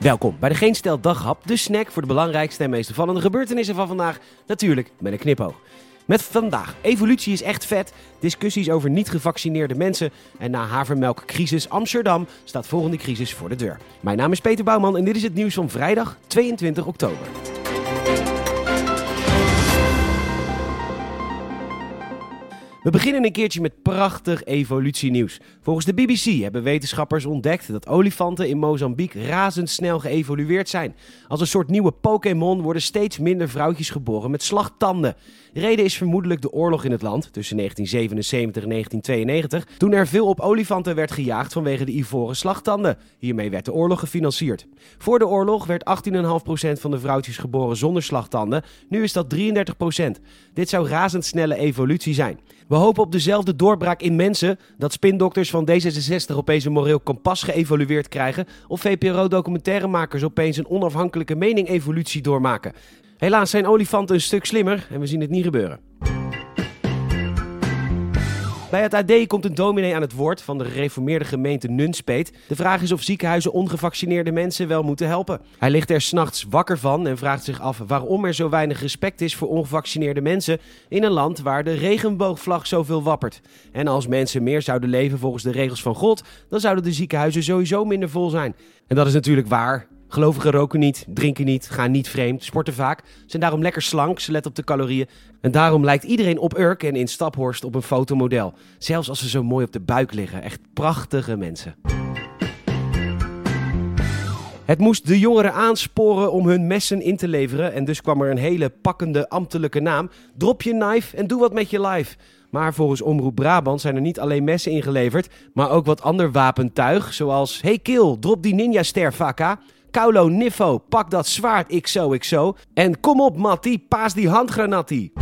Welkom bij de Geen Stel Daghap, de snack voor de belangrijkste en meest opvallende gebeurtenissen van vandaag. Natuurlijk met een knipoog. Met vandaag, evolutie is echt vet, discussies over niet gevaccineerde mensen en na havermelkcrisis Amsterdam staat volgende crisis voor de deur. Mijn naam is Peter Bouwman en dit is het nieuws van vrijdag 22 oktober. We beginnen een keertje met prachtig evolutienieuws. Volgens de BBC hebben wetenschappers ontdekt dat olifanten in Mozambique razendsnel geëvolueerd zijn. Als een soort nieuwe Pokémon worden steeds minder vrouwtjes geboren met slagtanden. reden is vermoedelijk de oorlog in het land tussen 1977 en 1992, toen er veel op olifanten werd gejaagd vanwege de ivoren slagtanden. Hiermee werd de oorlog gefinancierd. Voor de oorlog werd 18,5% van de vrouwtjes geboren zonder slagtanden, nu is dat 33%. Dit zou razendsnelle evolutie zijn. We hopen op dezelfde doorbraak in mensen dat spindokters van D66 opeens een moreel kompas geëvolueerd krijgen of VPRO-documentairemakers opeens een onafhankelijke mening-evolutie doormaken. Helaas zijn olifanten een stuk slimmer en we zien het niet gebeuren. Bij het AD komt een dominee aan het woord van de gereformeerde gemeente Nunspeet. De vraag is of ziekenhuizen ongevaccineerde mensen wel moeten helpen. Hij ligt er s'nachts wakker van en vraagt zich af waarom er zo weinig respect is voor ongevaccineerde mensen in een land waar de regenboogvlag zoveel wappert. En als mensen meer zouden leven volgens de regels van God, dan zouden de ziekenhuizen sowieso minder vol zijn. En dat is natuurlijk waar. Gelovigen roken niet, drinken niet, gaan niet vreemd, sporten vaak, zijn daarom lekker slank, ze letten op de calorieën. En daarom lijkt iedereen op Urk en in Staphorst op een fotomodel. Zelfs als ze zo mooi op de buik liggen. Echt prachtige mensen. Het moest de jongeren aansporen om hun messen in te leveren en dus kwam er een hele pakkende ambtelijke naam. Drop je knife en doe wat met je life. Maar volgens Omroep Brabant zijn er niet alleen messen ingeleverd, maar ook wat ander wapentuig, zoals Hey Kill, drop die ninja-ster Vaka. Kaulo Niffo, pak dat zwaard XO. En kom op Mattie, paas die handgranattie.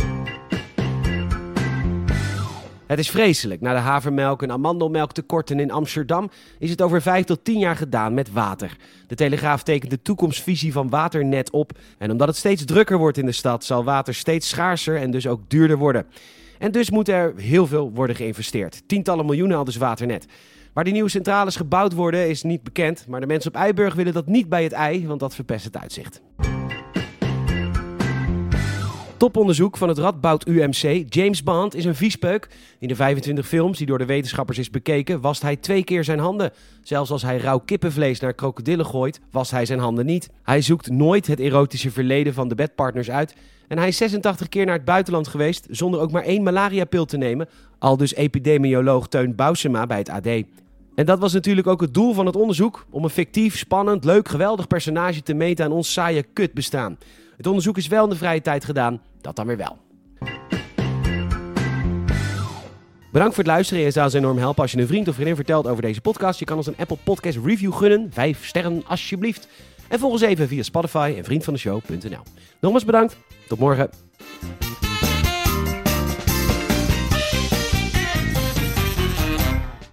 Het is vreselijk. Na de havermelk en amandelmelktekorten in Amsterdam is het over 5 tot 10 jaar gedaan met water. De Telegraaf tekent de toekomstvisie van Waternet op. En omdat het steeds drukker wordt in de stad, zal water steeds schaarser en dus ook duurder worden. En dus moet er heel veel worden geïnvesteerd. Tientallen miljoenen al dus Waternet. Waar die nieuwe centrales gebouwd worden is niet bekend, maar de mensen op Eiburg willen dat niet bij het ei, want dat verpest het uitzicht. Toponderzoek van het Radboud UMC. James Bond is een viespeuk. In de 25 films die door de wetenschappers is bekeken, wast hij twee keer zijn handen. Zelfs als hij rauw kippenvlees naar krokodillen gooit, wast hij zijn handen niet. Hij zoekt nooit het erotische verleden van de bedpartners uit. En hij is 86 keer naar het buitenland geweest zonder ook maar één malariapil te nemen. Al dus epidemioloog Teun Bousema bij het AD. En dat was natuurlijk ook het doel van het onderzoek: om een fictief, spannend, leuk, geweldig personage te meten aan ons saaie kutbestaan. Het onderzoek is wel in de vrije tijd gedaan, dat dan weer wel. Bedankt voor het luisteren. Je zou ons enorm helpen als je een vriend of vriendin vertelt over deze podcast. Je kan ons een Apple Podcast review gunnen. Vijf sterren alsjeblieft. En volg ons even via Spotify en vriendvandeshow.nl. Nogmaals bedankt. Tot morgen.